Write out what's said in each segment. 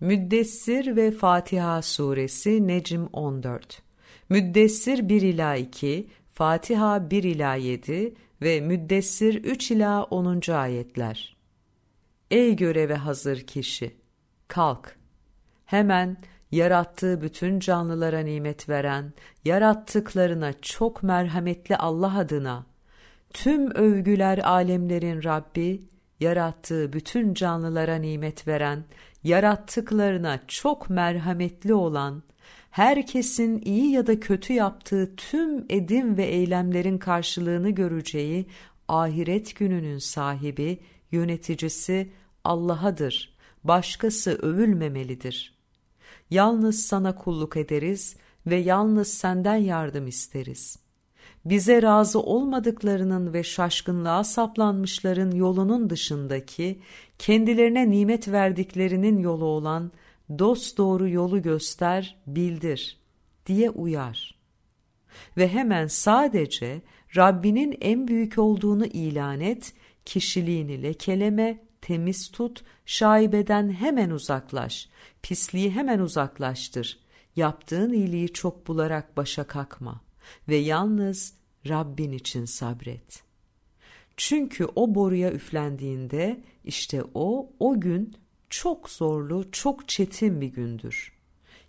Müddessir ve Fatiha suresi Necm 14 Müddessir 1 ila 2, Fatiha 1 ila 7 ve Müddessir 3 ila 10. ayetler. Ey göreve hazır kişi! Kalk! Hemen yarattığı bütün canlılara nimet veren, yarattıklarına çok merhametli Allah adına, tüm övgüler alemlerin Rabbi, yarattığı bütün canlılara nimet veren, yarattıklarına çok merhametli olan, herkesin iyi ya da kötü yaptığı tüm edim ve eylemlerin karşılığını göreceği ahiret gününün sahibi, yöneticisi Allah'adır. Başkası övülmemelidir. Yalnız sana kulluk ederiz ve yalnız senden yardım isteriz.'' Bize razı olmadıklarının ve şaşkınlığa saplanmışların yolunun dışındaki, kendilerine nimet verdiklerinin yolu olan dost doğru yolu göster, bildir diye uyar. Ve hemen sadece Rabbinin en büyük olduğunu ilan et, kişiliğini lekeleme, temiz tut, şaibeden hemen uzaklaş, pisliği hemen uzaklaştır. Yaptığın iyiliği çok bularak başa kalkma ve yalnız Rabbin için sabret. Çünkü o boruya üflendiğinde işte o, o gün çok zorlu, çok çetin bir gündür.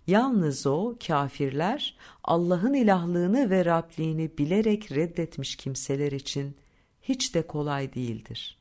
Yalnız o kafirler Allah'ın ilahlığını ve Rabliğini bilerek reddetmiş kimseler için hiç de kolay değildir.